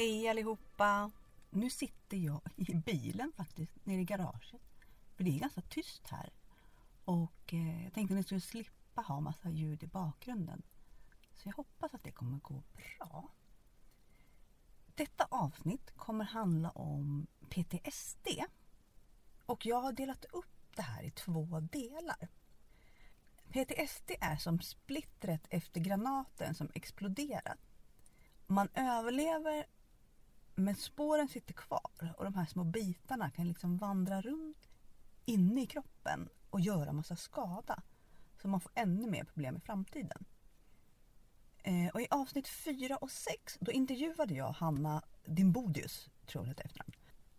Hej allihopa! Nu sitter jag i bilen faktiskt, nere i garaget. För det är ganska tyst här. Och eh, jag tänkte att ni skulle slippa ha massa ljud i bakgrunden. Så jag hoppas att det kommer gå bra. Detta avsnitt kommer handla om PTSD. Och jag har delat upp det här i två delar. PTSD är som splittret efter granaten som exploderat. Man överlever men spåren sitter kvar och de här små bitarna kan liksom vandra runt inne i kroppen och göra massa skada. Så man får ännu mer problem i framtiden. Eh, och I avsnitt 4 och 6 då intervjuade jag Hanna Dimbodius, tror jag efter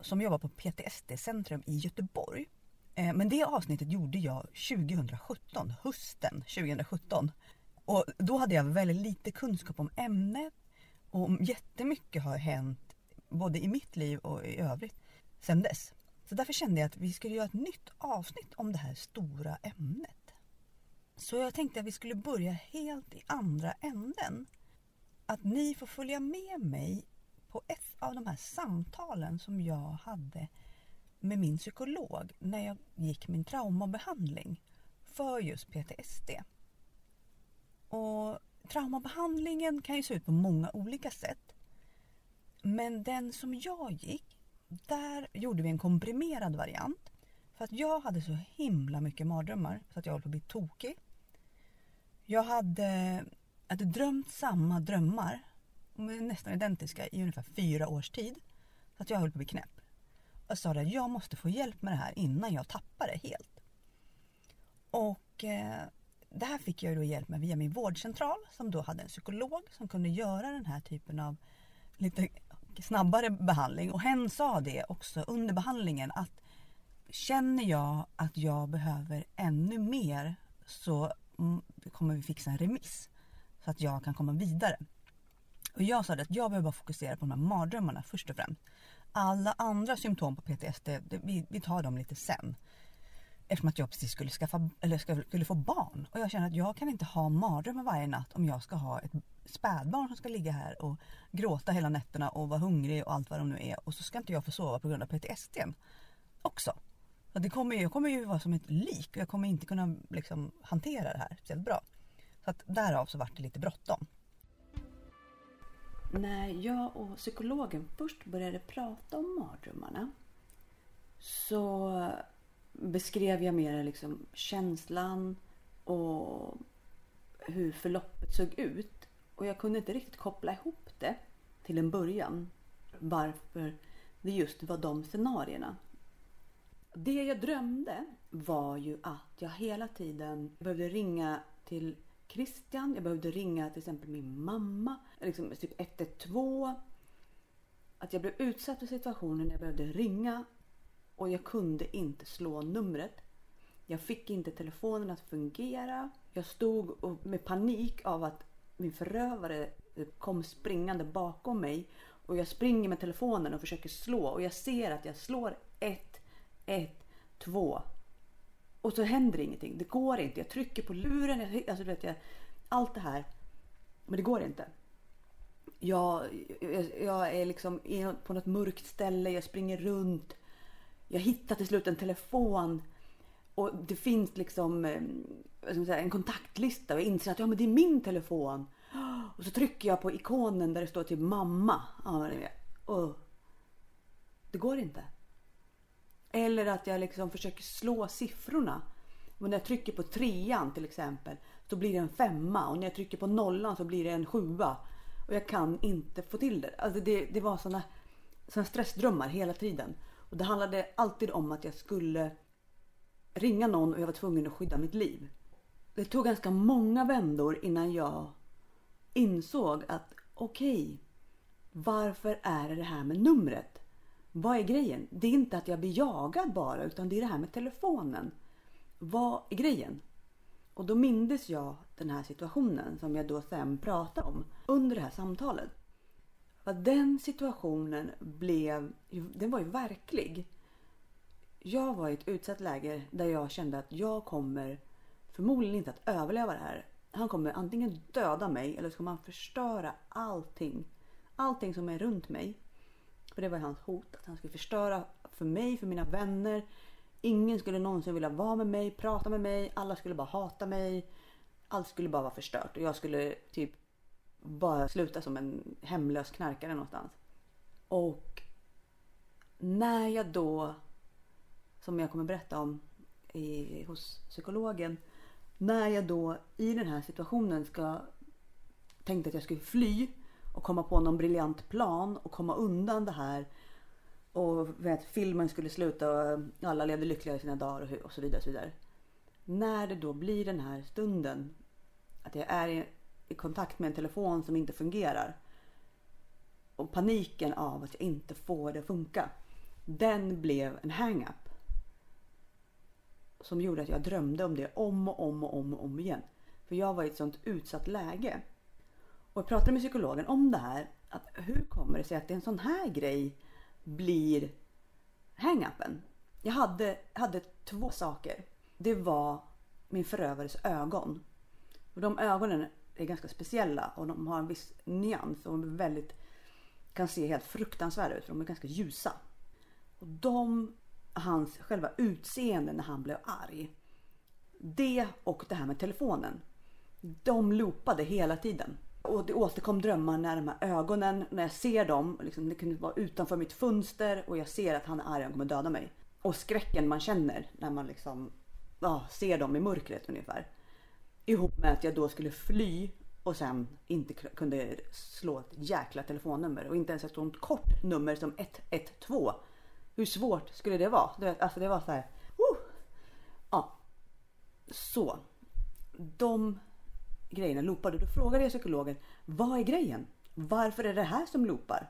som jobbar på PTSD-centrum i Göteborg. Eh, men det avsnittet gjorde jag 2017, hösten 2017. Och då hade jag väldigt lite kunskap om ämnet och jättemycket har hänt både i mitt liv och i övrigt sen dess. Så därför kände jag att vi skulle göra ett nytt avsnitt om det här stora ämnet. Så jag tänkte att vi skulle börja helt i andra änden. Att ni får följa med mig på ett av de här samtalen som jag hade med min psykolog när jag gick min traumabehandling för just PTSD. Och Traumabehandlingen kan ju se ut på många olika sätt. Men den som jag gick, där gjorde vi en komprimerad variant. För att jag hade så himla mycket mardrömmar så att jag höll på att bli tokig. Jag hade, hade drömt samma drömmar, nästan identiska, i ungefär fyra års tid. Så att jag höll på att bli knäpp. Jag sa att jag måste få hjälp med det här innan jag tappar det helt. Och eh, det här fick jag då hjälp med via min vårdcentral som då hade en psykolog som kunde göra den här typen av lite snabbare behandling. Och hen sa det också under behandlingen att känner jag att jag behöver ännu mer så kommer vi fixa en remiss så att jag kan komma vidare. Och jag sa det att jag behöver bara fokusera på de här mardrömmarna först och främst. Alla andra symptom på PTSD, vi, vi tar dem lite sen. Eftersom att jag precis skulle, skaffa, eller skulle få barn. Och jag känner att jag kan inte ha mardrömmar varje natt om jag ska ha ett spädbarn som ska ligga här och gråta hela nätterna och vara hungrig och allt vad de nu är. Och så ska inte jag få sova på grund av PTSD också. Så det kommer, jag kommer ju vara som ett lik och jag kommer inte kunna liksom, hantera det här speciellt bra. Så att därav så vart det lite bråttom. När jag och psykologen först började prata om mardrömmarna så beskrev jag mer liksom känslan och hur förloppet såg ut. Och jag kunde inte riktigt koppla ihop det till en början. Varför det just var de scenarierna. Det jag drömde var ju att jag hela tiden behövde ringa till Christian. Jag behövde ringa till exempel min mamma. Liksom typ 112. Att jag blev utsatt för situationen när jag behövde ringa och jag kunde inte slå numret. Jag fick inte telefonen att fungera. Jag stod med panik av att min förövare kom springande bakom mig och jag springer med telefonen och försöker slå och jag ser att jag slår 1, 1, 2 och så händer ingenting. Det går inte. Jag trycker på luren. Jag, alltså, vet jag, allt det här. Men det går inte. Jag, jag, jag är liksom på något mörkt ställe. Jag springer runt jag hittar till slut en telefon och det finns liksom eh, säga, en kontaktlista och jag inser att ja, men det är min telefon. Och så trycker jag på ikonen där det står typ mamma. och det går inte. Eller att jag liksom försöker slå siffrorna. Men när jag trycker på trean till exempel så blir det en femma och när jag trycker på nollan så blir det en sjua. Och jag kan inte få till det. Alltså det, det var såna, såna stressdrömmar hela tiden. Och det handlade alltid om att jag skulle ringa någon och jag var tvungen att skydda mitt liv. Det tog ganska många vändor innan jag insåg att okej, okay, varför är det det här med numret? Vad är grejen? Det är inte att jag blir jagad bara utan det är det här med telefonen. Vad är grejen? Och då mindes jag den här situationen som jag då sen pratade om under det här samtalet. Att den situationen blev, den var ju verklig. Jag var i ett utsatt läge där jag kände att jag kommer förmodligen inte att överleva det här. Han kommer antingen döda mig eller så kommer han förstöra allting. allting som är runt mig. För det var hans hot. Att han skulle förstöra för mig, för mina vänner. Ingen skulle någonsin vilja vara med mig, prata med mig. Alla skulle bara hata mig. Allt skulle bara vara förstört. Och jag skulle typ bara sluta som en hemlös knarkare någonstans. Och när jag då, som jag kommer berätta om i, hos psykologen. När jag då i den här situationen ska tänkte att jag skulle fly och komma på någon briljant plan och komma undan det här. Och vet, filmen skulle sluta och alla levde lyckliga i sina dagar och, så vidare. Och så vidare. När det då blir den här stunden att jag är i, kontakt med en telefon som inte fungerar. Och paniken av att jag inte får det att funka. Den blev en hang-up. Som gjorde att jag drömde om det om och om och om och om igen. För jag var i ett sånt utsatt läge. Och jag pratade med psykologen om det här. Att hur kommer det sig att en sån här grej blir hang-upen? Jag hade, hade två saker. Det var min förövares ögon. Och de ögonen är ganska speciella och de har en viss nyans och de väldigt, kan se helt fruktansvärda ut för de är ganska ljusa. Och de, hans själva utseende när han blev arg. Det och det här med telefonen. De loopade hela tiden. Och det återkom drömmar när de här ögonen, när jag ser dem, liksom, det kunde vara utanför mitt fönster och jag ser att han är arg och kommer döda mig. Och skräcken man känner när man liksom ja, ser dem i mörkret ungefär. Ihop med att jag då skulle fly och sen inte kunde slå ett jäkla telefonnummer och inte ens ett sånt kort nummer som 112. Hur svårt skulle det vara? Du vet, alltså det var så här. Uh! Ja. Så. De grejerna loopade. Då frågade jag psykologen, vad är grejen? Varför är det här som loopar?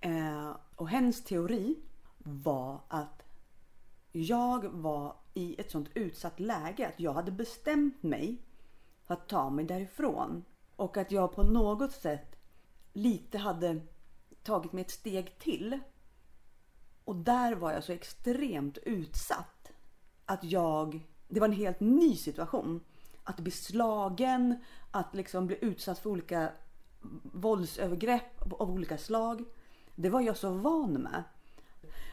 Eh, och hennes teori var att jag var i ett sånt utsatt läge att jag hade bestämt mig för att ta mig därifrån. Och att jag på något sätt lite hade tagit mig ett steg till. Och där var jag så extremt utsatt att jag, det var en helt ny situation att bli slagen, att liksom bli utsatt för olika våldsövergrepp av olika slag. Det var jag så van med.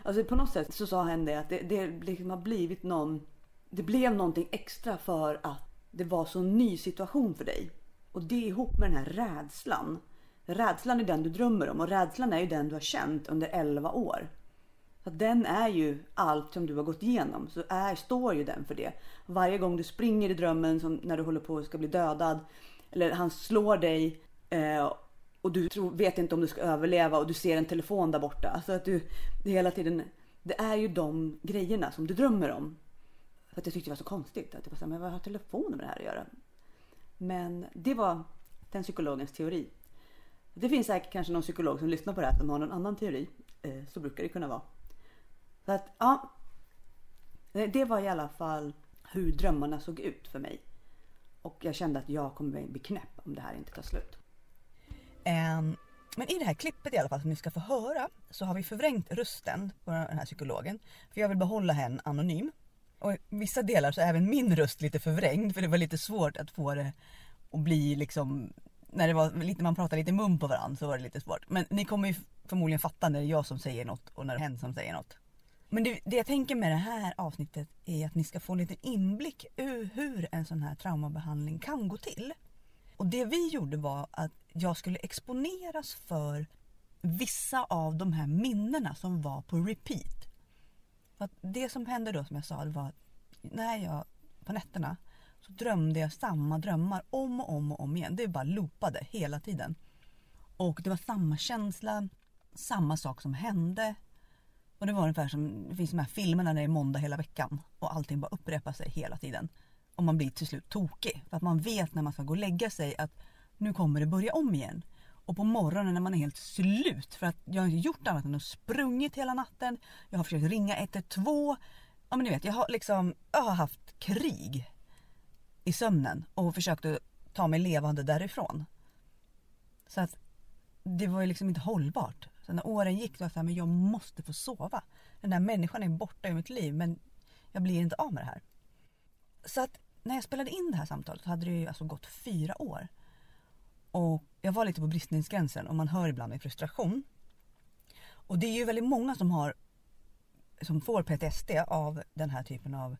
Alltså på något sätt så sa han det att det, det liksom har blivit någon... Det blev någonting extra för att det var så ny situation för dig. Och det ihop med den här rädslan. Rädslan är den du drömmer om och rädslan är ju den du har känt under 11 år. Så den är ju allt som du har gått igenom. Så är, står ju den för det. Varje gång du springer i drömmen som när du håller på att ska bli dödad. Eller han slår dig. Eh, och du tror, vet inte om du ska överleva och du ser en telefon där borta. Alltså att du det hela tiden. Det är ju de grejerna som du drömmer om. För att jag tyckte det var så konstigt. Att det var så här, men vad har telefonen med det här att göra? Men det var den psykologens teori. Det finns säkert kanske någon psykolog som lyssnar på det här som har någon annan teori. Eh, så brukar det kunna vara. Så att ja. Det var i alla fall hur drömmarna såg ut för mig. Och jag kände att jag kommer bli knäpp om det här inte tar slut. Ehm, men i det här klippet i alla fall som ni ska få höra så har vi förvrängt rösten på den här psykologen. För jag vill behålla henne anonym. Och i vissa delar så är även min röst lite förvrängd för det var lite svårt att få det att bli liksom när det var lite, man pratade lite mun på varandra så var det lite svårt. Men ni kommer ju förmodligen fatta när det är jag som säger något och när det är hen som säger något. Men det, det, jag tänker med det här avsnittet är att ni ska få en liten inblick i hur en sån här traumabehandling kan gå till. Och det vi gjorde var att jag skulle exponeras för vissa av de här minnena som var på repeat. För det som hände då som jag sa det var att när jag på nätterna så drömde jag samma drömmar om och om och om igen. Det bara loopade hela tiden. Och det var samma känsla, samma sak som hände och det var ungefär som, det finns de här filmerna när det är måndag hela veckan och allting bara upprepar sig hela tiden. Och man blir till slut tokig. För att man vet när man ska gå och lägga sig att nu kommer det börja om igen. Och på morgonen när man är helt slut för att jag har inte gjort annat än att sprungit hela natten. Jag har försökt ringa 112. Ja men ni vet, jag har liksom, jag har haft krig i sömnen och försökt att ta mig levande därifrån. Så att det var ju liksom inte hållbart. Så när åren gick så var jag så här, men jag måste få sova. Den där människan är borta ur mitt liv men jag blir inte av med det här. Så att när jag spelade in det här samtalet så hade det ju alltså gått fyra år. Och jag var lite på bristningsgränsen och man hör ibland min frustration. Och det är ju väldigt många som har som får PTSD av den här typen av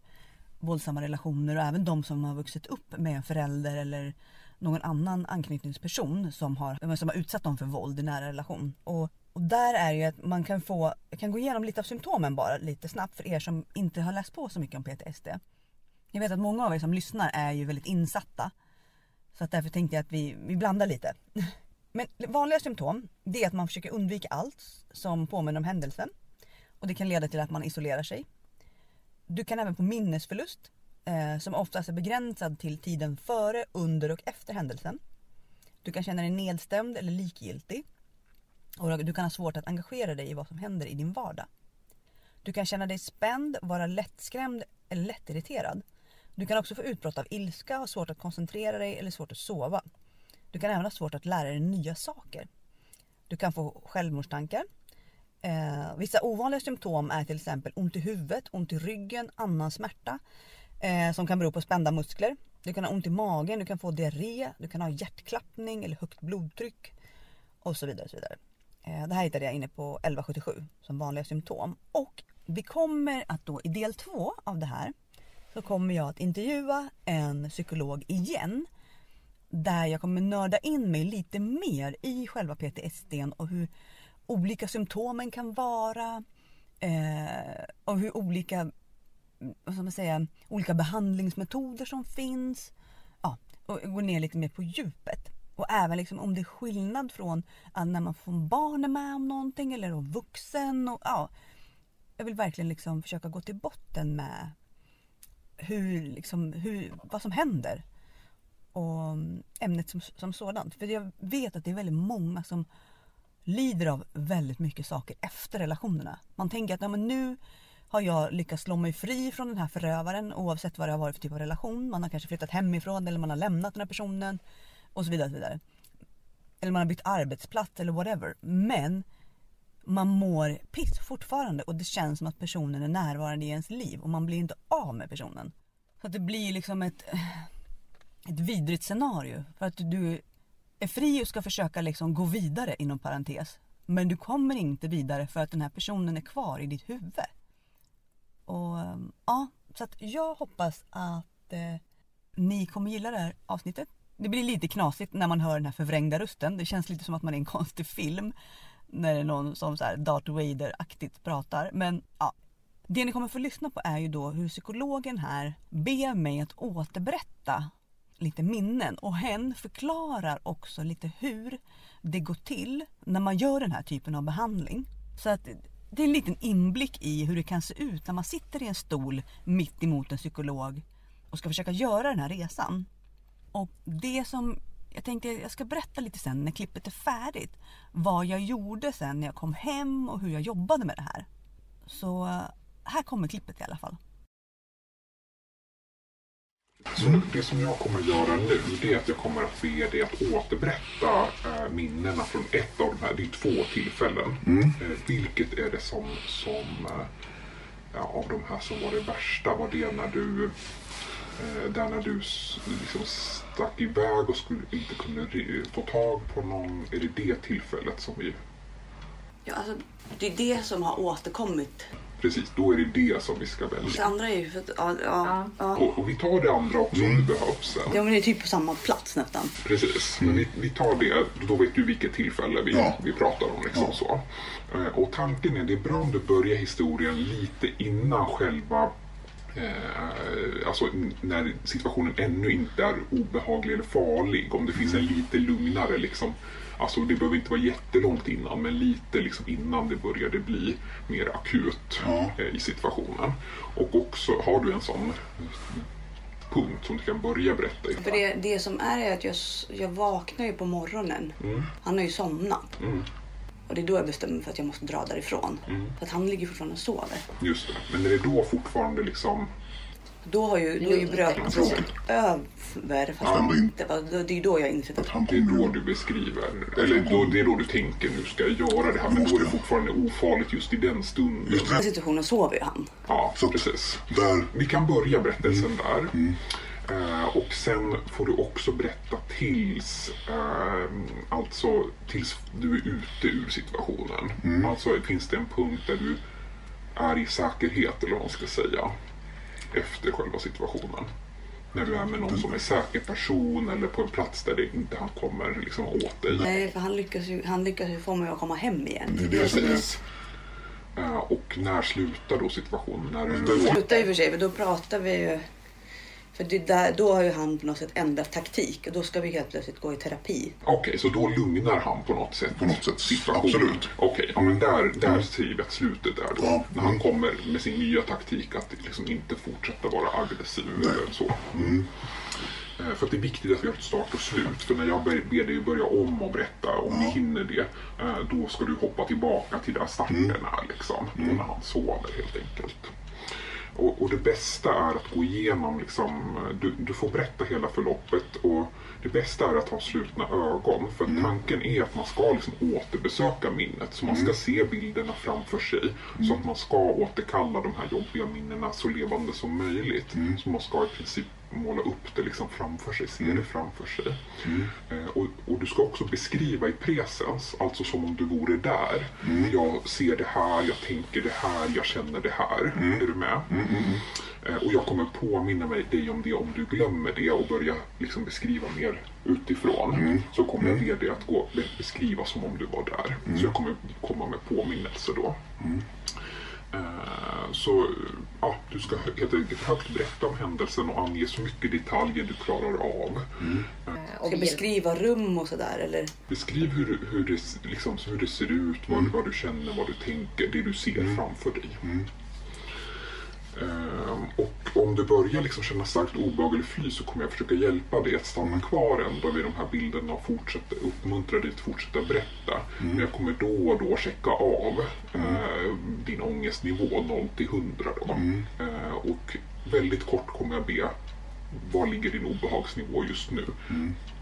våldsamma relationer och även de som har vuxit upp med en förälder eller någon annan anknytningsperson som har, som har utsatt dem för våld i nära relation. Och, och där är ju att man kan få, jag kan gå igenom lite av symptomen bara lite snabbt för er som inte har läst på så mycket om PTSD. Jag vet att många av er som lyssnar är ju väldigt insatta. Så att därför tänkte jag att vi, vi blandar lite. Men vanliga symptom det är att man försöker undvika allt som påminner om händelsen. Och det kan leda till att man isolerar sig. Du kan även få minnesförlust eh, som oftast är begränsad till tiden före, under och efter händelsen. Du kan känna dig nedstämd eller likgiltig. Och du kan ha svårt att engagera dig i vad som händer i din vardag. Du kan känna dig spänd, vara lättskrämd eller lättirriterad. Du kan också få utbrott av ilska, ha svårt att koncentrera dig eller svårt att sova. Du kan även ha svårt att lära dig nya saker. Du kan få självmordstankar. Eh, vissa ovanliga symptom är till exempel ont i huvudet, ont i ryggen, annan smärta eh, som kan bero på spända muskler. Du kan ha ont i magen, du kan få diarré, du kan ha hjärtklappning eller högt blodtryck och så vidare. Och så vidare. Eh, det här hittade jag inne på 1177 som vanliga symptom. Och vi kommer att då i del två av det här så kommer jag att intervjua en psykolog igen. Där jag kommer nörda in mig lite mer i själva PTSD och hur olika symptomen kan vara. Eh, och hur olika, vad ska man säga, olika behandlingsmetoder som finns. Ja, och gå ner lite mer på djupet. Och även liksom om det är skillnad från när man får barn är med om någonting eller om vuxen. Och, ja, jag vill verkligen liksom försöka gå till botten med hur, liksom, hur, vad som händer. Och mm, ämnet som, som sådant. För jag vet att det är väldigt många som lider av väldigt mycket saker efter relationerna. Man tänker att ja, men nu har jag lyckats slå mig fri från den här förövaren oavsett vad det har varit för typ av relation. Man har kanske flyttat hemifrån eller man har lämnat den här personen och så vidare. Och så vidare. Eller man har bytt arbetsplats eller whatever. Men man mår piss fortfarande och det känns som att personen är närvarande i ens liv och man blir inte av med personen. Så att det blir liksom ett, ett vidrigt scenario. För att du är fri och ska försöka liksom gå vidare inom parentes. Men du kommer inte vidare för att den här personen är kvar i ditt huvud. Och ehm, ja, så att jag hoppas att eh, ni kommer gilla det här avsnittet. Det blir lite knasigt när man hör den här förvrängda rösten. Det känns lite som att man är i en konstig film. När det är någon som så här Darth Vader-aktigt pratar. Men ja, det ni kommer få lyssna på är ju då hur psykologen här ber mig att återberätta lite minnen och hen förklarar också lite hur det går till när man gör den här typen av behandling. Så att det är en liten inblick i hur det kan se ut när man sitter i en stol mitt emot en psykolog och ska försöka göra den här resan. Och det som jag tänkte jag ska berätta lite sen när klippet är färdigt. Vad jag gjorde sen när jag kom hem och hur jag jobbade med det här. Så här kommer klippet i alla fall. Så det som jag kommer att göra nu det är att jag kommer att be dig att återberätta äh, minnena från ett av de här, det är två tillfällen. Mm. Äh, vilket är det som, som äh, av de här som var det värsta? Var det när du där när du liksom stack iväg och skulle, inte kunde få tag på någon? Är det det tillfället som vi... Ja, alltså, det är det som har återkommit Precis, då är det det som vi ska välja. Det andra är ju för att, ja, ja, ja. Och, och, vi tar det andra också mm. om det behövs sen. Ja men det är typ på samma plats nästan. Precis, mm. men vi, vi, tar det. Då vet du vilket tillfälle vi, ja. vi pratar om. Liksom, så. Eh, och tanken är, det är bra om du börjar historien lite innan själva Eh, alltså när situationen ännu inte är obehaglig eller farlig. Om det finns en lite lugnare liksom, Alltså det behöver inte vara jättelångt innan men lite liksom innan det började bli mer akut ja. eh, i situationen. Och också har du en sån punkt som du kan börja berätta i. För det, det som är är att jag, jag vaknar ju på morgonen. Mm. Han har ju somnat. Mm. Och det är då jag bestämmer mig för att jag måste dra därifrån. Mm. För att han ligger fortfarande och sover. Just det. Men är det då fortfarande liksom då har ju, då är ju brödroten över. Fast ja, inte, det är då jag insett att... Det är då du beskriver, eller då, det är då du tänker nu ska jag göra det här. Men då är det fortfarande ofarligt just i den stunden. I den situationen sover ju han. Ja, precis. Där. Vi kan börja berättelsen mm. där. Mm. Eh, och sen får du också berätta tills, eh, alltså tills du är ute ur situationen. Alltså finns det en punkt där du är i säkerhet eller vad man ska säga. Efter själva situationen. När du är med någon som är säker person eller på en plats där det inte han kommer liksom åt dig. Nej, för han lyckas ju, han lyckas ju få mig att komma hem igen. Det är det. Precis. Eh, och när slutar då situationen? När du Det i och för sig, för då pratar vi ju... För det där, då har ju han på något sätt ändrat taktik och då ska vi helt plötsligt gå i terapi. Okej, så då lugnar han på något sätt På något sätt, situationen? absolut. Okej, ja, men där, där skriver jag slutet där då. Ja, När han mm. kommer med sin nya taktik att liksom inte fortsätta vara aggressiv eller så. Eh, För att det är viktigt att vi har ett start och slut. För när jag ber dig börja om och berätta, om ni hinner det, eh, då ska du hoppa tillbaka till där starten är. Liksom, då när han sover helt enkelt. Och, och det bästa är att gå igenom, liksom, du, du får berätta hela förloppet och det bästa är att ha slutna ögon. För tanken är att man ska liksom återbesöka minnet. Så man ska se bilderna framför sig. Så att man ska återkalla de här jobbiga minnena så levande som möjligt. Så man ska i princip måla upp det liksom framför sig, se det framför sig. Eh, och, och du ska också beskriva i presens, alltså som om du vore där. Jag ser det här, jag tänker det här, jag känner det här. Är du med? Eh, Och jag kommer påminna mig dig om det om du glömmer det och börja liksom beskriva mer utifrån. Så kommer jag be dig att gå be- beskriva som om du var där. Så jag kommer komma med påminnelse då. Eh, Så ja, du ska helt enkelt högt berätta om händelsen och ange så mycket detaljer du klarar av. Ska jag beskriva rum och sådär eller? Beskriv hur, hur, det, liksom, hur det ser ut, vad, vad du känner, vad du tänker, det du ser framför dig. Ehm, och om du börjar liksom känna starkt obehag eller fly så kommer jag försöka hjälpa dig att stanna kvar ändå vid de här bilderna och fortsätta, uppmuntra dig att fortsätta berätta. Men jag kommer då och då checka av eh, din ångestnivå 0 till 100 då. Eh, och väldigt kort kommer jag be, var ligger din obehagsnivå just nu?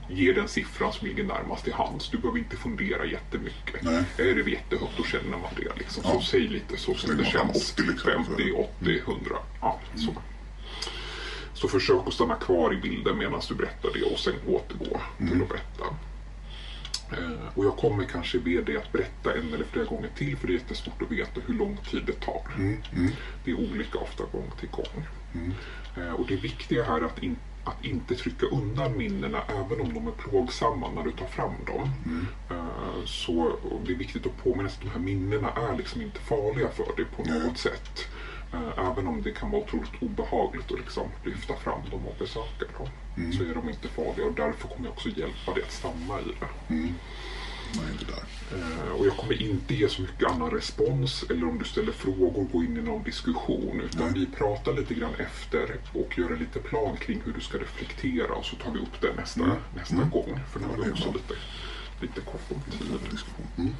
Ge den siffran som ligger närmast till hands. Du behöver inte fundera jättemycket. Nej. Är det jättehögt då känner man det. Liksom. Så Ja. säg lite så som det känns. 80 liksom, så- 50, 80, 100. Ja, så. Så försök att stanna kvar i bilden medan du berättar det och sen återgå till att berätta. Eh, Och jag kommer kanske be dig att berätta en eller flera gånger till för det är jättesvårt att veta hur lång tid det tar. Det är olika ofta gång till gång. Eh, Och det viktiga här är att, in, att inte trycka undan minnena även om de är plågsamma när du tar fram dem. Eh, Så det är viktigt att påminna sig att de här minnena är liksom inte farliga för dig på något sätt. Eh, Även om det kan vara otroligt obehagligt att liksom lyfta fram dem och besöka dem. Så är de inte farliga och därför kommer jag också hjälpa dig att stanna i det. Nej, där. Eh, Och jag kommer inte ge så mycket annan respons eller om du ställer frågor gå in i någon diskussion utan vi pratar lite grann efter och gör en lite plan kring hur du ska reflektera och så tar vi upp det nästa, nästa gång. För nu har vi också bra. lite, lite kort om tid.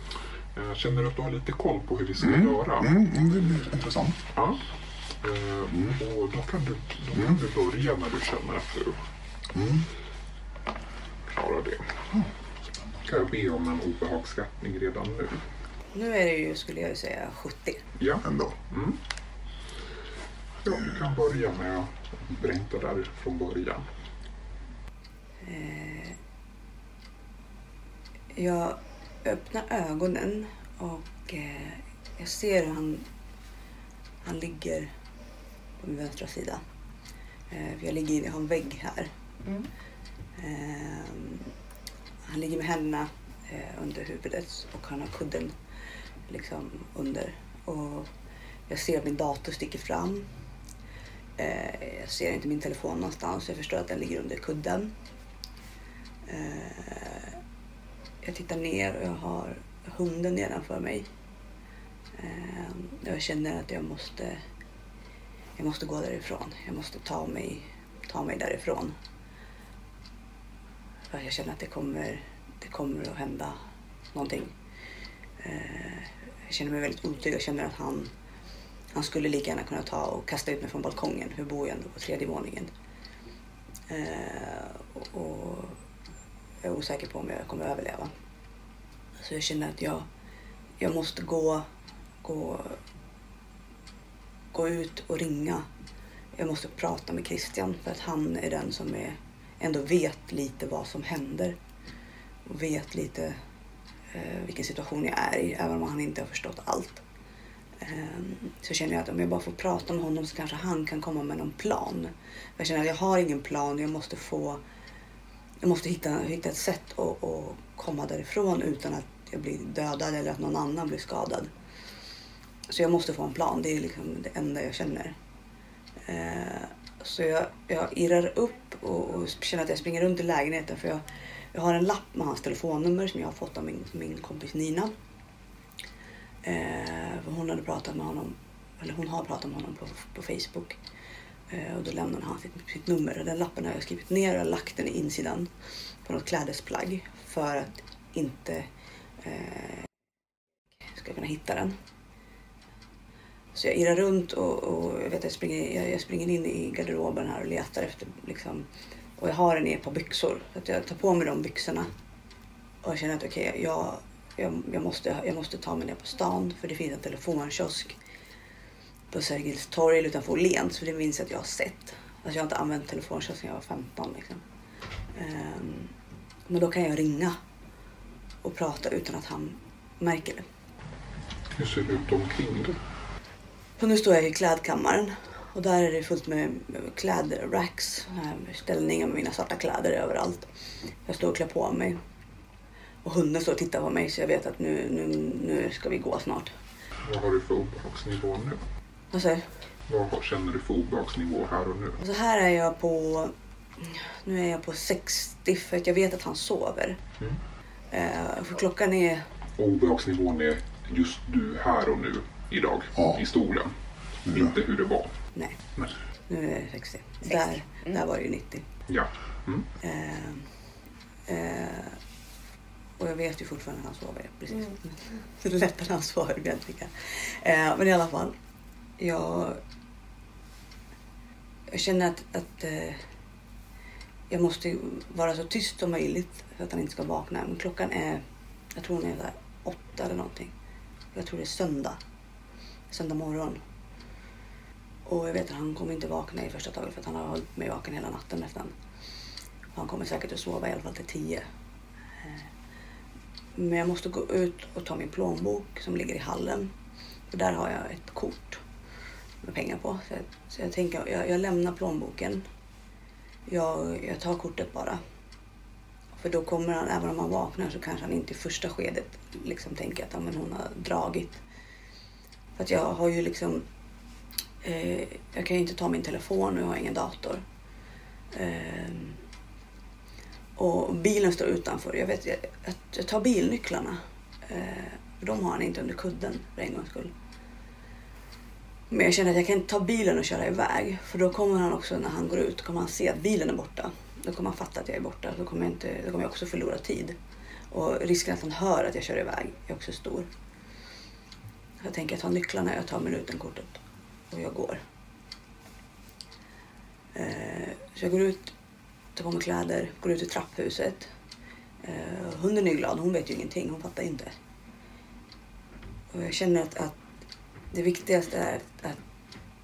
Mm. Eh, Känner du att du har lite koll på hur vi ska göra? Mm, mm, det blir intressant. Ja. Eh, Och då kan, du, då kan du börja när du känner att du klarar det. Kan jag be om en obehagsskattning redan nu? Nu är det ju, skulle jag säga, 70. Ja. Ändå. Ja, du kan börja med att berätta där från början. Jag öppnar ögonen och eh, jag ser hur han, han ligger på min vänstra sida. Eh, för jag ligger inne, jag har en vägg här. Eh, han ligger med händerna eh, under huvudet och han har kudden liksom under. Och jag ser att min dator sticker fram. Eh, jag ser inte min telefon någonstans. Jag förstår att den ligger under kudden. Eh, jag tittar ner och jag har hunden nedanför mig. Ehm, jag känner att jag måste, jag måste gå därifrån. Jag måste ta mig, ta mig därifrån. För jag känner att det kommer, det kommer att hända någonting. Ehm, jag känner mig väldigt otrygg. Jag känner att han, han skulle lika gärna kunna ta och kasta ut mig från balkongen. Hur bor jag ändå på tredje våningen? Ehm, och, och jag är osäker på om jag kommer överleva. Så jag känner att jag, jag måste gå, gå, gå ut och ringa jag måste prata med Christian för att han är den som är, ändå vet lite vad som händer. Och vet lite eh, vilken situation jag är i, även om han inte har förstått allt. Eh, så känner jag att om jag bara får prata med honom så kanske han kan komma med någon plan. Jag känner att jag har ingen plan, jag måste få jag måste hitta, hitta ett sätt att, att komma därifrån utan att jag blir dödad eller att någon annan blir skadad. Så jag måste få en plan, det är liksom det enda jag känner. Eh, så jag, jag irrar upp och, och, känner att jag springer runt i lägenheten för jag, jag har en lapp med hans telefonnummer som jag har fått av min, min kompis Nina. Eh, hon hade pratat med honom, eller hon har pratat med honom på, på Facebook. Eh, och då lämnade han sitt, sitt nummer. Den lappen har jag skrivit ner och lagt den i insidan på något klädesplagg för att inte eh, ska kunna hitta den. Så jag irrar runt och, och jag, vet, jag, springer, jag, jag, springer in i garderoben här och letar efter liksom, och jag har den i ett par byxor. Så att jag tar på mig de byxorna och jag känner att okej, okay, jag, jag, jag, måste, jag måste ta mig ner på stan för det finns en telefonkiosk på Sergels torg utanför Åhléns. För det minns jag att jag har sett. Alltså jag har inte använt telefonkiosk sedan jag var 15. Liksom. Um, men då kan jag ringa och prata utan att han märker det. Hur ser det ut omkring dig? Nu står jag i klädkammaren och där är det fullt med klädracks, ställningar med mina svarta kläder överallt. Jag står och klär på mig. Och hunden står och tittar på mig så jag vet att nu, nu, nu ska vi gå snart. Vad har du för obehagsnivå nu? Vad säger Vad känner du för obehagsnivå här och nu? Alltså här är jag på... Nu är jag på 60 för att jag vet att han sover. Mm. Uh, för klockan är... Obehagsnivån är just du här och nu idag ja. i stolen. Ja. Inte hur det var. Nej. Nej. Nu är det 60. 60. Där, mm. där var det ju 90. Ja. Mm. Uh, uh, och jag vet ju fortfarande att han sover. Precis. Mm. det är lättare när han sover egentligen. Uh, men i alla fall. Jag, jag känner att, att eh, jag måste vara så tyst som möjligt för att han inte ska vakna. Men klockan är, jag tror hon är där åtta eller någonting. Jag tror det är söndag. Söndag morgon. Och jag vet att han kommer inte vakna i första taget för att han har hållit mig vaken hela natten nästan. Han kommer säkert att sova i alla fall till tio. Eh, men jag måste gå ut och ta min plånbok som ligger i hallen. För där har jag ett kort med pengar på. Så jag, så jag tänker, jag, jag lämnar plånboken. Jag, jag tar kortet bara. För då kommer han, även om han vaknar så kanske han inte i första skedet liksom tänker att ja, men hon har dragit. För att jag har ju liksom... Eh, jag kan ju inte ta min telefon och jag har ingen dator. Eh, och bilen står utanför. Jag vet jag, jag tar bilnycklarna. Eh, för de har han inte under kudden för en gångs skull. Men jag känner att jag kan inte ta bilen och köra iväg. För då kommer han också när han går ut, kommer han se att bilen är borta. Då kommer han fatta att jag är borta. Då kommer jag, inte, då kommer jag också förlora tid. Och risken att han hör att jag kör iväg är också stor. Jag tänker jag tar nycklarna, jag tar minutenkortet och jag går. Eh, så jag går ut, tar på mig kläder, går ut i trapphuset. Eh, hunden är glad, hon vet ju ingenting, hon fattar inte. Och jag känner att, att det viktigaste är att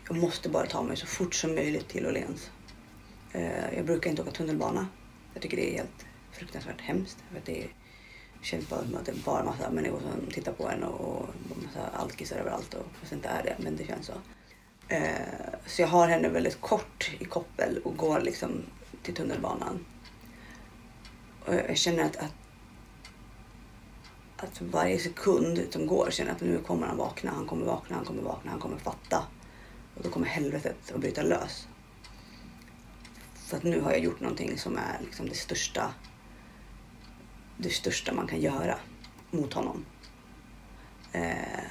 jag måste bara ta mig så fort som möjligt till Åhléns. Eh, jag brukar inte åka tunnelbana. Jag tycker det är helt fruktansvärt hemskt. För det känns bara som att det är bara massa människor som tittar på en och, massa alkisar överallt. Och, fast det inte är det, men det känns så. Eh, så jag har henne väldigt kort i koppel och går liksom till tunnelbanan. Och jag känner att, att, att varje sekund som går känner jag att nu kommer han vakna, han kommer vakna, han kommer vakna, han kommer fatta. Och då kommer helvetet att bryta lös. För att nu har jag gjort någonting som är liksom det största det största man kan göra mot honom. Eh,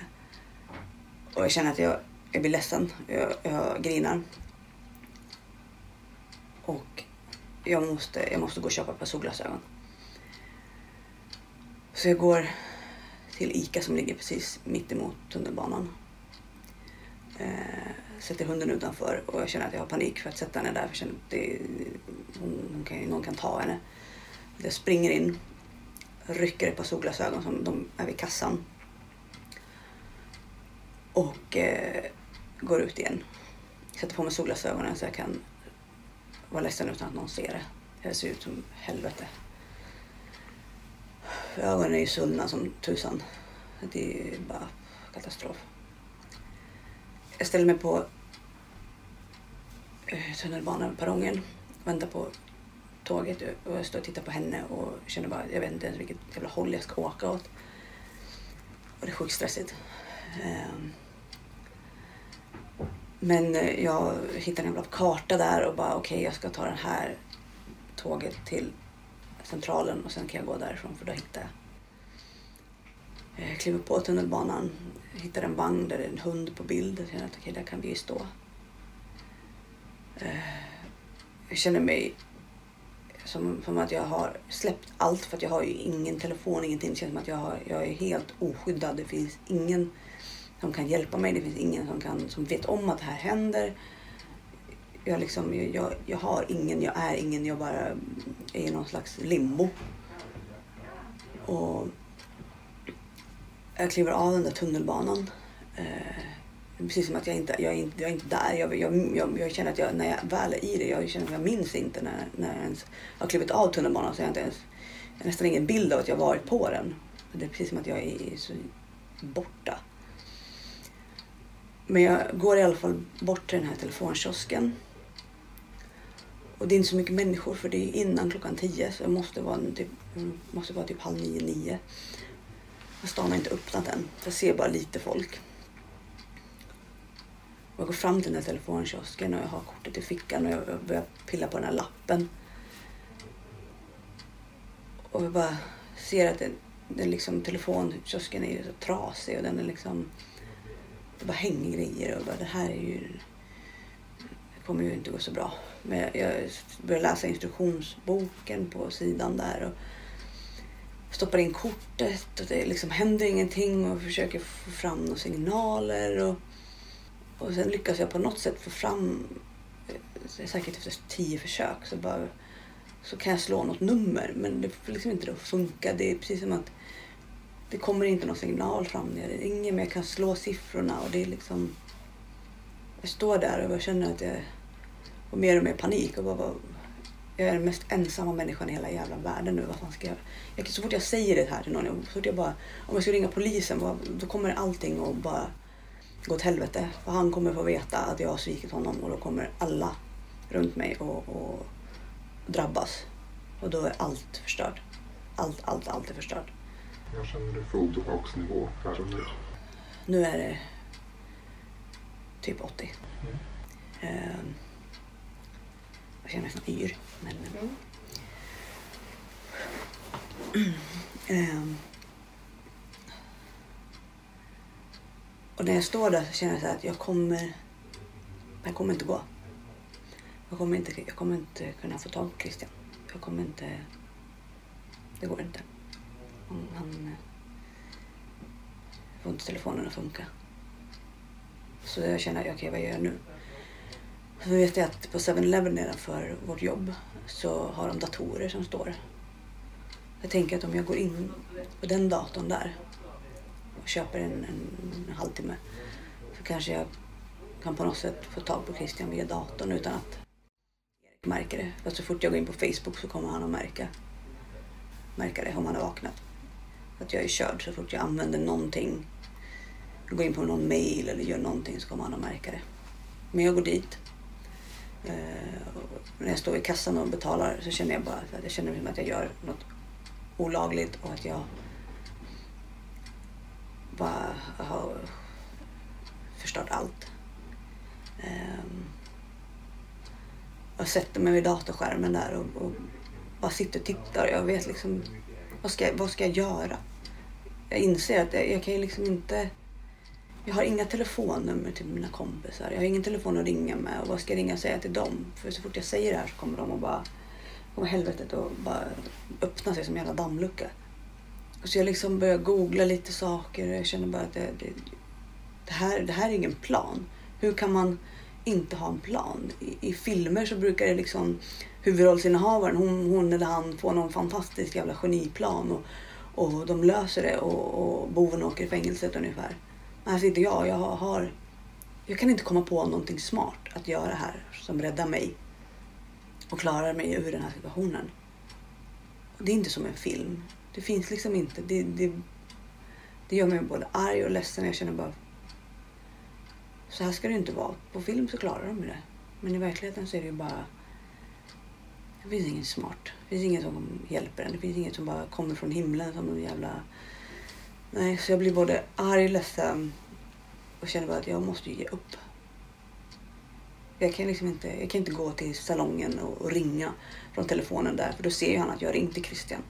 och jag känner att jag, jag blir ledsen. Jag, jag grinar. Och jag måste, jag måste gå och köpa ett par solglasögon. Så jag går till ICA som ligger precis mitt emot tunnelbanan. Eh, sätter hunden utanför och jag känner att jag har panik för att sätta henne där. För jag känner att det, hon, hon kan, någon kan ta henne. Jag springer in rycker ett par solglasögon som de är vid kassan. Och eh, går ut igen. Sätter på mig solglasögonen så jag kan vara ledsen utan att någon ser det. Jag ser ut som helvete. Ögonen är ju svullna som tusan. Det är ju bara katastrof. Jag ställer mig på tunnelbaneperrongen tunnelbaneperrongen, väntar på tåget och jag står och tittar på henne och känner bara, jag vet inte ens vilket jävla håll jag ska åka åt. Och det är sjukt stressigt. Ehm. Men eh, jag hittar en jävla karta där och bara okej, okay, jag ska ta det här tåget till centralen och sen kan jag gå därifrån för då hittar jag. Eh, jag kliver på tunnelbanan, hittar en vagn där det är en hund på bild. Jag känner att okej, okay, där kan vi ju stå. Eh, jag känner mig som, som att jag har släppt allt för att jag har ju ingen telefon, ingenting. Det känns som att jag, har, jag är helt oskyddad. Det finns ingen som kan hjälpa mig. Det finns ingen som, kan, som vet om att det här händer. Jag, liksom, jag, jag har ingen, jag är ingen, jag bara är i någon slags limbo. Och jag kliver av den där tunnelbanan. Eh, precis som att jag inte, jag är inte, jag är inte där. Jag, jag, jag, jag, känner att jag, när jag väl är i det, jag känner att jag minns inte när, när jag ens har klivit av tunnelbanan. Så jag, inte ens, jag har nästan ingen bild av att jag varit på den. Det är precis som att jag är så borta. Men jag går i alla fall bort till den här telefonkiosken. Och det är inte så mycket människor för det är innan klockan tio så jag måste vara typ, mm, måste vara typ halv nio, nio. Och Stan har inte öppnat än. Jag ser bara lite folk. Och Jag går fram till den här telefonkiosken och jag har kortet i fickan och jag börjar pilla på den här lappen. Och jag bara ser att den, den liksom, telefonkiosken är så trasig och den är liksom... Det bara hänger grejer och bara det här är ju... Det kommer ju inte gå så bra. Men jag, börjar läsa instruktionsboken på sidan där och stoppar in kortet och det liksom händer ingenting och försöker få fram några signaler. Och, och sen lyckas jag på något sätt få fram, eh, säkert efter tio försök, så, bara, så kan jag slå något nummer. Men det får liksom inte att funka. Det är precis som att det kommer inte någon signal fram när det ringer men jag kan slå siffrorna och det är liksom... Jag står där och jag känner att jag får mer och mer panik och bara, jag är den mest ensamma människan i hela jävla världen nu. Vad fan ska jag... jag så fort jag säger det här till någon, så fort jag bara, om jag ska ringa polisen, då kommer allting och bara gå åt helvete. För han kommer få veta att jag har svikit honom och då kommer alla runt mig och, och drabbas. Och då är allt förstört. Allt, allt, allt är förstört. Jag känner du för obehagsnivå här och nu? Nu är det typ 80. Mm. Uh, jag känner mig nästan yr. Men, mm. um, Och när jag står där så känner jag så att jag kommer... Det kommer inte gå. Jag kommer inte, jag kommer inte kunna få tag på Christian. Jag kommer inte... Det går inte. Han, han får inte telefonen att funka. Så jag känner, okej okay, vad gör jag nu? Så vet jag att på 7-Eleven nedanför vårt jobb så har de datorer som står. Jag tänker att om jag går in på den datorn där och köper en, en, en halvtimme så kanske jag kan på något sätt få tag på Christian via datorn utan att Erik märker det. För så fort jag går in på Facebook så kommer han att märka, märka det om han har vaknat. Att jag är körd så fort jag använder någonting, går in på någon mail eller gör någonting så kommer han att märka det. Men jag går dit. Eh, när jag står i kassan och betalar så känner jag bara att jag känner som att jag gör något olagligt och att jag bara har förstört allt. Ehm, jag sätter mig vid datorskärmen där och, och, bara sitter och tittar. Jag vet liksom, vad ska, vad ska jag göra? Jag inser att jag, jag kan ju liksom inte... Jag har inga telefonnummer till mina kompisar. Jag har ingen telefon att ringa med. Och vad ska jag ringa och säga till dem? För så fort jag säger det här så kommer de att bara... Kommer helvetet att bara öppna sig som en jävla dammlucka. Så jag liksom börjar googla lite saker och jag känner bara att det, det, det, här, det här är ingen plan. Hur kan man inte ha en plan? I, i filmer så brukar det liksom huvudrollsinnehavaren, hon, hon eller han får någon fantastisk jävla geniplan och, och de löser det och, och boven åker i fängelset ungefär. Alltså inte jag, jag har, jag kan inte komma på någonting smart att göra här som räddar mig och klarar mig ur den här situationen. Och det är inte som en film. Det finns liksom inte. Det, det, det gör mig både arg och ledsen. Jag känner bara... Så här ska det inte vara. På film så klarar de det. Men i verkligheten så är det ju bara... Det finns inget smart. Det finns inget som hjälper en. Det finns inget som bara kommer från himlen som någon jävla... Nej, så jag blir både arg, ledsen och känner bara att jag måste ge upp. Jag kan liksom inte, jag kan inte gå till salongen och, och ringa från telefonen där för då ser ju han att jag ringt till Christian.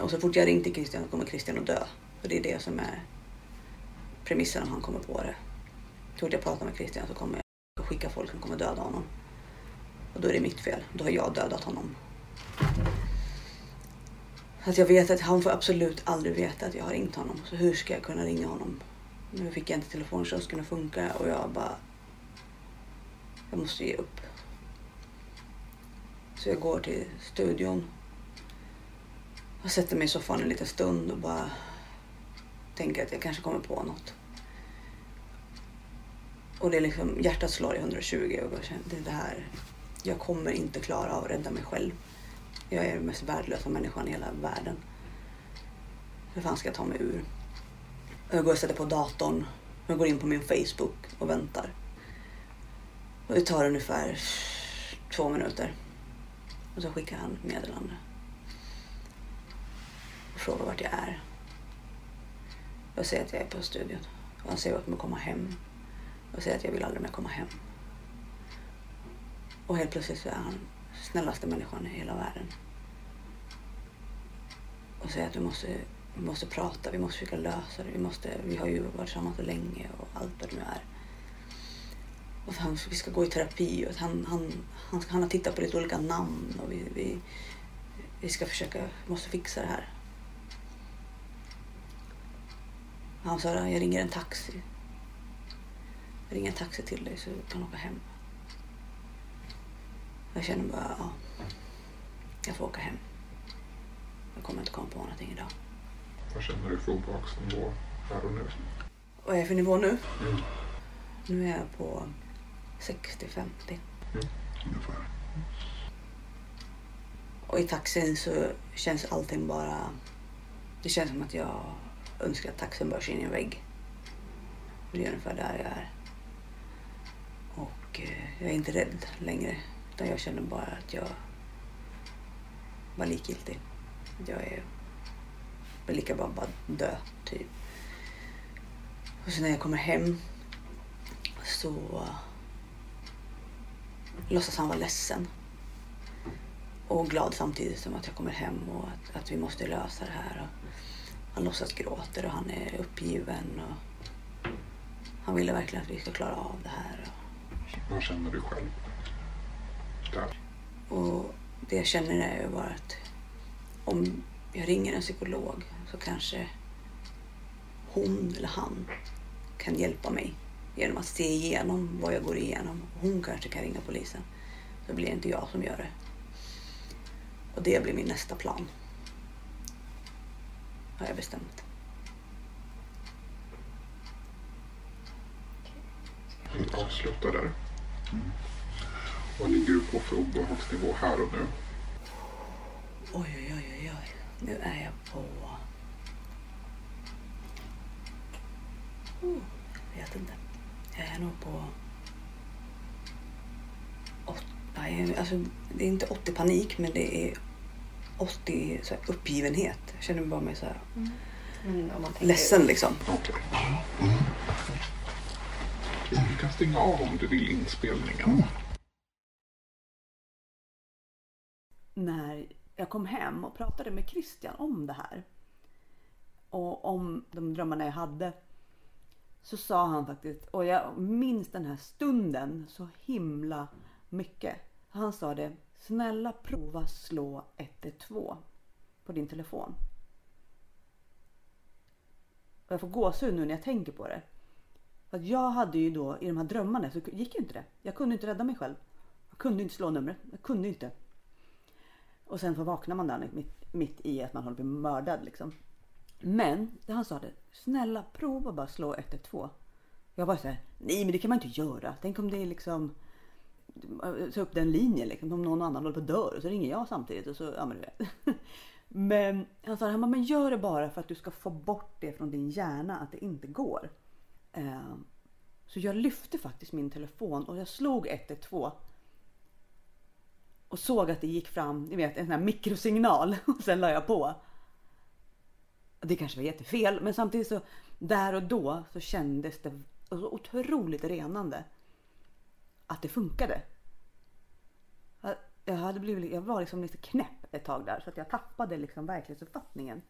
Och så fort jag ringt till Christian kommer Christian att dö. För det är det som är premissen om han kommer på det. Så fort jag pratar med Christian så kommer jag skicka folk som kommer döda honom. Och då är det mitt fel. Då har jag dödat honom. Att jag vet att han får absolut aldrig veta att jag har ringt honom. Så hur ska jag kunna ringa honom? Nu fick jag inte telefonkiosken att funka och jag bara... Jag måste ge upp. Så jag går till studion. Jag sätter mig i soffan en liten stund och bara tänker att jag kanske kommer på något. Och det är liksom, hjärtat slår i 120 och jag känner, det här. Jag kommer inte klara av att rädda mig själv. Jag är den mest värdelösa människan i hela världen. Hur fan ska jag ta mig ur? Jag går och sätter på datorn. Jag går in på min Facebook och väntar. Och det tar ungefär två minuter. Och så skickar han meddelande. Och frågar vart jag är. Jag säger att jag är på studion. Och han säger åt mig att komma hem. Jag säger att jag vill aldrig mer komma hem. Och helt plötsligt så är han snällaste människan i hela världen. Och säger att vi måste, vi måste prata, vi måste försöka lösa det. Vi, måste, vi har ju varit tillsammans så länge och allt vad det nu är. Och han, vi ska gå i terapi och att han, han, han, han har tittat på lite olika namn och vi, vi, vi ska försöka, vi måste fixa det här. Han sa jag ringer en taxi. Jag ringer en taxi till dig så du kan åka hem. Jag känner bara, ja, jag får åka hem. Jag kommer inte komma på någonting idag. Vad känner du för obehagsnivå här och nu? Vad är jag för nivå nu? Mm. Nu är jag på 60-50. Ungefär. Och i taxin så känns allting bara... Det känns som att jag önskar att taxin bara in i en vägg. Det är ungefär där jag är. Och eh, jag är inte rädd längre. Utan jag känner bara att jag var likgiltig. Jag är väl lika bra bara dö, typ. Och sen när jag kommer hem så eh, låtsas han vara ledsen. Och glad samtidigt som att jag kommer hem och att, att vi måste lösa det här. Och han låtsas gråter och han är uppgiven. Och han ville verkligen att vi ska klara av det här. Vad känner du själv? Där. Och det jag känner är ju bara att om jag ringer en psykolog så kanske hon eller han kan hjälpa mig genom att se igenom vad jag går igenom. Hon kanske kan ringa polisen. Så blir det inte jag som gör det. Och det blir min nästa plan. Har jag bestämt. Vi avslutar där. Vad ligger du på för obehagsnivå här och nu? Oj, oj, oj, oj, oj. Nu är jag på... Oh, jag vet inte. Jag är nog på... Åt... Nej, alltså, det är inte 80 panik, men det är 80 så här, uppgivenhet. Jag känner mig bara mer så här, Mm, tänker- ledsen liksom. Okej. Du kan stänga av om du vill inspelningen. Jag kom hem och pratade med Christian om det här och om de drömmarna jag hade så sa han faktiskt, och jag minns den här stunden så himla mycket. Han sa det, snälla prova slå 112 på din telefon. Och jag får gåshud nu när jag tänker på det. För att jag hade ju då i de här drömmarna så gick ju inte det. Jag kunde inte rädda mig själv. Jag kunde inte slå numret. Jag kunde inte. Och sen så vaknar man där mitt, mitt i att man håller på att bli mördad liksom. Men det han sa det, snälla prova bara slå 112. Jag bara såhär, nej men det kan man inte göra. Tänk om det är liksom eh, ta upp den linjen liksom. Om någon annan håller på att dö och så ringer jag samtidigt och så, ja men du vet. Men han sa, han bara, men gör det bara för att du ska få bort det från din hjärna att det inte går. Eh, så jag lyfte faktiskt min telefon och jag slog 112. Och såg att det gick fram, ni vet en sån här mikrosignal och sen la jag på. Det kanske var jättefel men samtidigt så där och då så kändes det otroligt renande. Att det funkade. Jag, hade blivit, jag var liksom lite knäpp ett tag där så att jag tappade liksom verklighetsuppfattningen.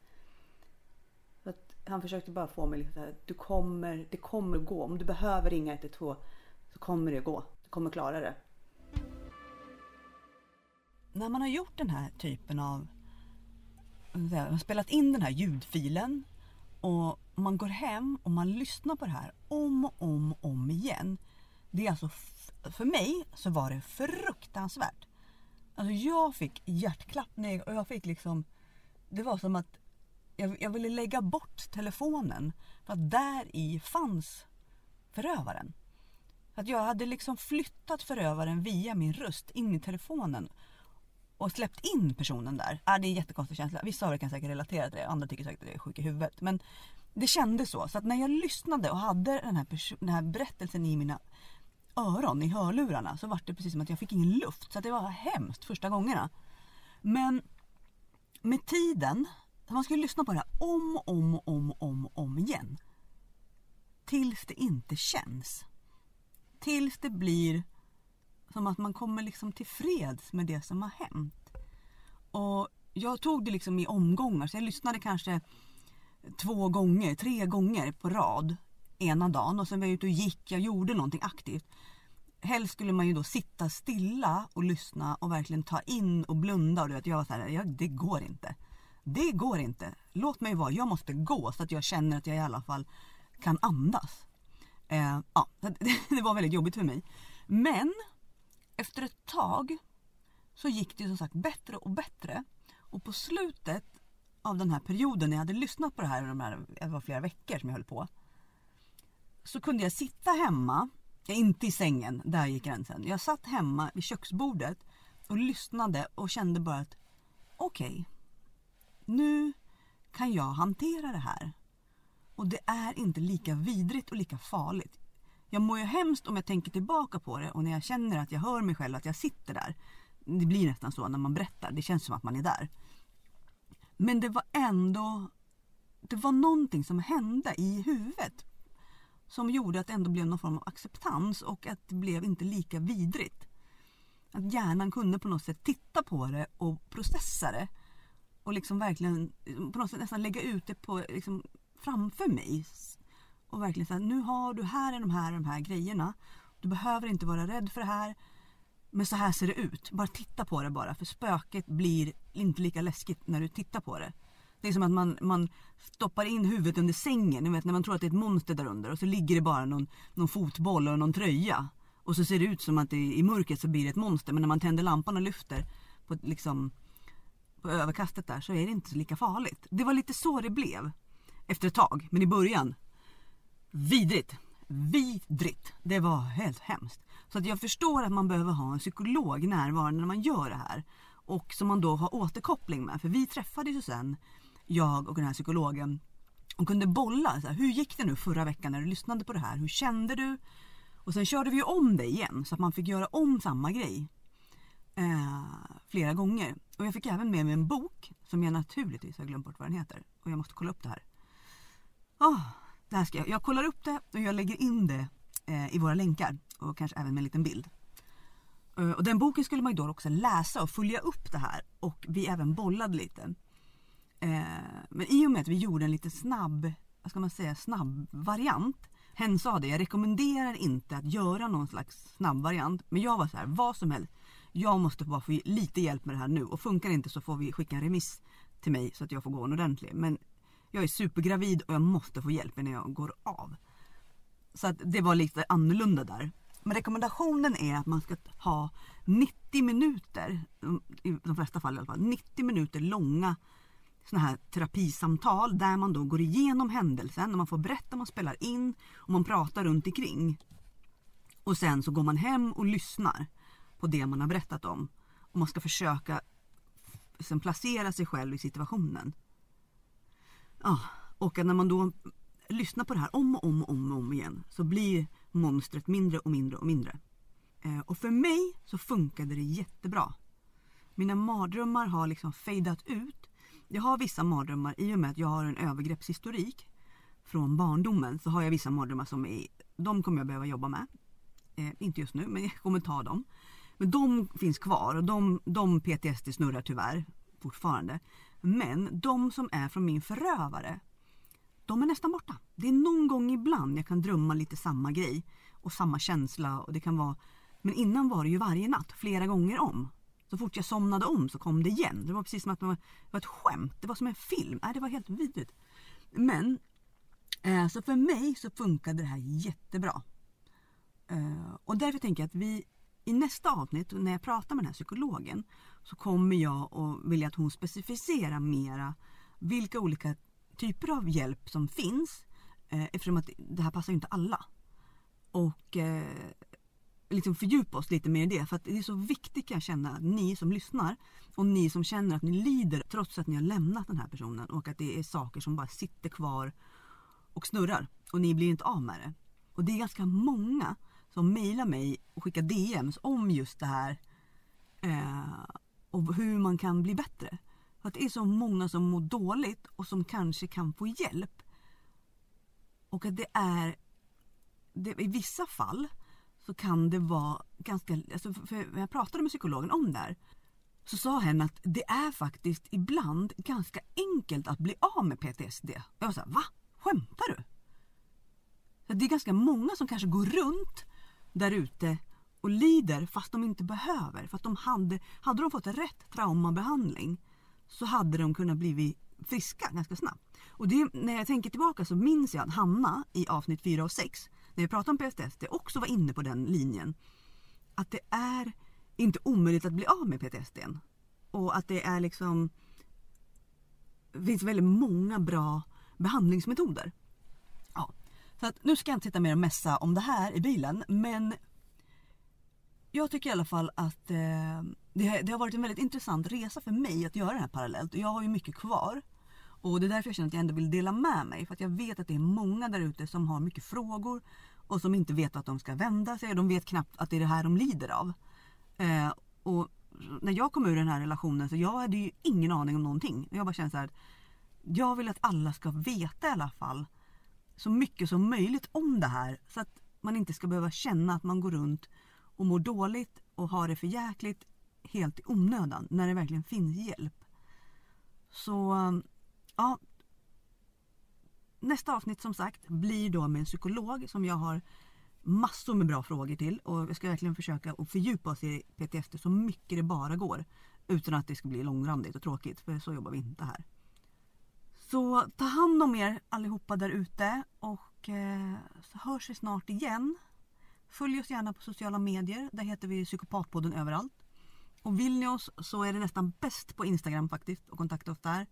Så att han försökte bara få mig liksom så du kommer, det kommer gå. Om du behöver ringa 112 så kommer det gå. Du kommer klara det. När man har gjort den här typen av, man har spelat in den här ljudfilen och man går hem och man lyssnar på det här om och om och om igen. Det är alltså, för mig så var det fruktansvärt. Alltså jag fick hjärtklappning och jag fick liksom, det var som att jag, jag ville lägga bort telefonen för att där i fanns förövaren. Att jag hade liksom flyttat förövaren via min röst in i telefonen och släppt in personen där. Äh, det är en jättekonstig känsla. Vissa av er kan säkert relatera till det, andra tycker säkert att jag är sjuk i huvudet. Men det kändes så. Så att när jag lyssnade och hade den här, den här berättelsen i mina öron, i hörlurarna, så var det precis som att jag fick ingen luft. Så att det var hemskt första gångerna. Men med tiden, man skulle lyssna på det här om och om och om, om, om igen. Tills det inte känns. Tills det blir som att man kommer liksom till freds med det som har hänt. Och jag tog det liksom i omgångar, så jag lyssnade kanske två gånger, tre gånger på rad ena dagen och sen var jag ute och gick, jag gjorde någonting aktivt. Helst skulle man ju då sitta stilla och lyssna och verkligen ta in och blunda och du vet, jag var så här, ja, det går inte. Det går inte. Låt mig vara, jag måste gå så att jag känner att jag i alla fall kan andas. Eh, ja, det, det var väldigt jobbigt för mig. Men efter ett tag så gick det som sagt bättre och bättre. Och på slutet av den här perioden när jag hade lyssnat på det här, de här det var flera veckor som jag höll på. Så kunde jag sitta hemma, inte i sängen, där gick gränsen. Jag satt hemma vid köksbordet och lyssnade och kände bara att okej, okay, nu kan jag hantera det här. Och det är inte lika vidrigt och lika farligt. Jag mår ju hemskt om jag tänker tillbaka på det och när jag känner att jag hör mig själv att jag sitter där. Det blir nästan så när man berättar, det känns som att man är där. Men det var ändå, det var någonting som hände i huvudet. Som gjorde att det ändå blev någon form av acceptans och att det blev inte lika vidrigt. Att hjärnan kunde på något sätt titta på det och processa det. Och liksom verkligen på något sätt nästan lägga ut det på, liksom, framför mig och verkligen säga nu har du, här är de här, de här grejerna. Du behöver inte vara rädd för det här. Men så här ser det ut. Bara titta på det bara. För spöket blir inte lika läskigt när du tittar på det. Det är som att man, man stoppar in huvudet under sängen. Ni vet när man tror att det är ett monster där under. Och så ligger det bara någon, någon fotboll och någon tröja. Och så ser det ut som att det, i mörkret så blir det ett monster. Men när man tänder lampan och lyfter på, liksom, på överkastet där så är det inte lika farligt. Det var lite så det blev. Efter ett tag. Men i början Vidrigt! Vidrigt! Det var helt hemskt. Så att jag förstår att man behöver ha en psykolog närvarande när man gör det här. Och som man då har återkoppling med. För vi träffades ju sen, jag och den här psykologen, och kunde bolla. Så här, hur gick det nu förra veckan när du lyssnade på det här? Hur kände du? Och sen körde vi ju om det igen så att man fick göra om samma grej. Eh, flera gånger. Och jag fick även med mig en bok som jag naturligtvis har glömt bort vad den heter. Och jag måste kolla upp det här. Oh, det här ska jag, jag kollar upp det och jag lägger in det eh, i våra länkar och kanske även med en liten bild. Eh, och den boken skulle man ju då också läsa och följa upp det här och vi även bollade lite. Eh, men i och med att vi gjorde en lite snabb, vad ska man säga, snabb variant. Hen sa det, jag rekommenderar inte att göra någon slags snabb variant. Men jag var så här, vad som helst. Jag måste bara få lite hjälp med det här nu och funkar det inte så får vi skicka en remiss till mig så att jag får gå en ordentlig. Men jag är supergravid och jag måste få hjälp när jag går av. Så att det var lite annorlunda där. Men rekommendationen är att man ska ha 90 minuter, mm, i de flesta fall i alla fall, 90 minuter långa såna här terapisamtal där man då går igenom händelsen, och man får berätta, man spelar in och man pratar runt omkring. Och sen så går man hem och lyssnar på det man har berättat om. Och man ska försöka sen liksom placera sig själv i situationen. Ja, och när man då lyssnar på det här om och om och om, och om igen så blir monstret mindre och mindre och mindre. Eh, och för mig så funkade det jättebra. Mina mardrömmar har liksom fejdat ut. Jag har vissa mardrömmar i och med att jag har en övergreppshistorik från barndomen så har jag vissa mardrömmar som är, de kommer jag behöva jobba med. Eh, inte just nu men jag kommer ta dem. Men de finns kvar och de, de PTSD snurrar tyvärr fortfarande. Men de som är från min förövare, de är nästan borta. Det är någon gång ibland jag kan drömma lite samma grej och samma känsla och det kan vara men innan var det ju varje natt, flera gånger om. Så fort jag somnade om så kom det igen. Det var precis som att det var, ett skämt. Det var som en film. Nej, det var helt vidrigt. Men eh, så för mig så funkade det här jättebra. Eh, och därför tänker jag att vi i nästa avsnitt när jag pratar med den här psykologen så kommer jag att vilja att hon specificerar mera vilka olika typer av hjälp som finns. Eh, eftersom att det här passar ju inte alla. Och eh, liksom fördjupa oss lite mer i det. För att det är så viktigt kan jag känna att ni som lyssnar och ni som känner att ni lider trots att ni har lämnat den här personen och att det är saker som bara sitter kvar och snurrar och ni blir inte av med det. Och det är ganska många som mejlar mig och skickar DMs om just det här eh, och hur man kan bli bättre. För att det är så många som mår dåligt och som kanske kan få hjälp. Och att det är det, i vissa fall så kan det vara ganska, alltså för när jag pratade med psykologen om det här så sa hen att det är faktiskt ibland ganska enkelt att bli av med PTSD. Jag var såhär, va? Skämtar du? Det är ganska många som kanske går runt där ute och lider fast de inte behöver. För att de hade, hade de fått rätt traumabehandling så hade de kunnat bli friska ganska snabbt. Och det, när jag tänker tillbaka så minns jag att Hanna i avsnitt 4 och 6 när vi pratade om PTSD också var inne på den linjen. Att det är inte omöjligt att bli av med PTSD. Och att det är liksom det finns väldigt många bra behandlingsmetoder. Ja. Så att nu ska jag inte sitta mer och mässa om det här i bilen men jag tycker i alla fall att eh, det, det, har varit en väldigt intressant resa för mig att göra det här parallellt. Och jag har ju mycket kvar. Och det är därför jag känner att jag ändå vill dela med mig. För att jag vet att det är många där ute som har mycket frågor och som inte vet att de ska vända sig. De vet knappt att det är det här de lider av. Eh, och när jag kom ur den här relationen så jag hade ju ingen aning om någonting. Jag bara kände så här. Jag vill att alla ska veta i alla fall så mycket som möjligt om det här. Så att man inte ska behöva känna att man går runt och mår dåligt och har det för jäkligt helt i onödan när det verkligen finns hjälp. Så um, ja, nästa avsnitt som sagt blir då med en psykolog som jag har massor med bra frågor till och vi ska verkligen försöka att fördjupa oss i PTSD så mycket det bara går. Utan att det ska bli långrandigt och tråkigt för så jobbar vi inte här. Så ta hand om er allihopa där ute och eh, så hörs vi snart igen. Följ oss gärna på sociala medier. Där heter vi Psykopatpodden överallt. Och vill ni oss så är det nästan bäst på Instagram faktiskt och kontakta oss där.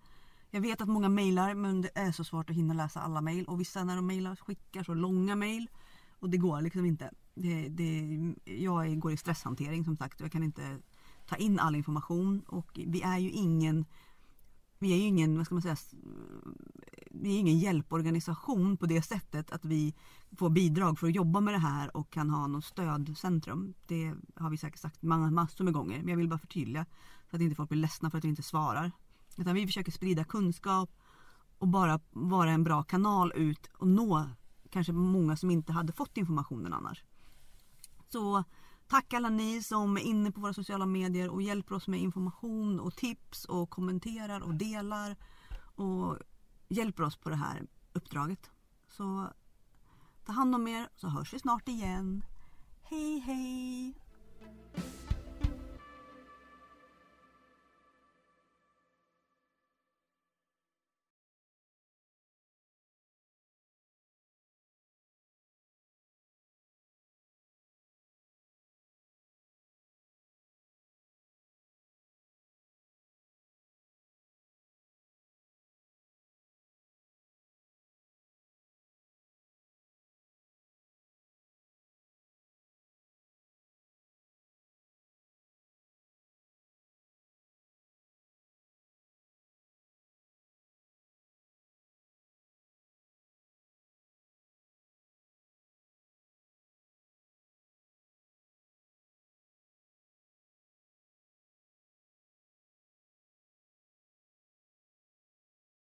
Jag vet att många mejlar men det är så svårt att hinna läsa alla mejl och vissa när de mejlar skickar så långa mejl och det går liksom inte. Det, det, jag går i stresshantering som sagt och jag kan inte ta in all information och vi är ju ingen vi är ju ingen, vad ska man säga, vi är ingen hjälporganisation på det sättet att vi får bidrag för att jobba med det här och kan ha något stödcentrum. Det har vi säkert sagt massor med gånger men jag vill bara förtydliga så att inte folk blir ledsna för att vi inte svarar. Utan vi försöker sprida kunskap och bara vara en bra kanal ut och nå kanske många som inte hade fått informationen annars. Så tack alla ni som är inne på våra sociala medier och hjälper oss med information och tips och kommenterar och delar och hjälper oss på det här uppdraget. Så ta hand om er så hörs vi snart igen. Hej hej!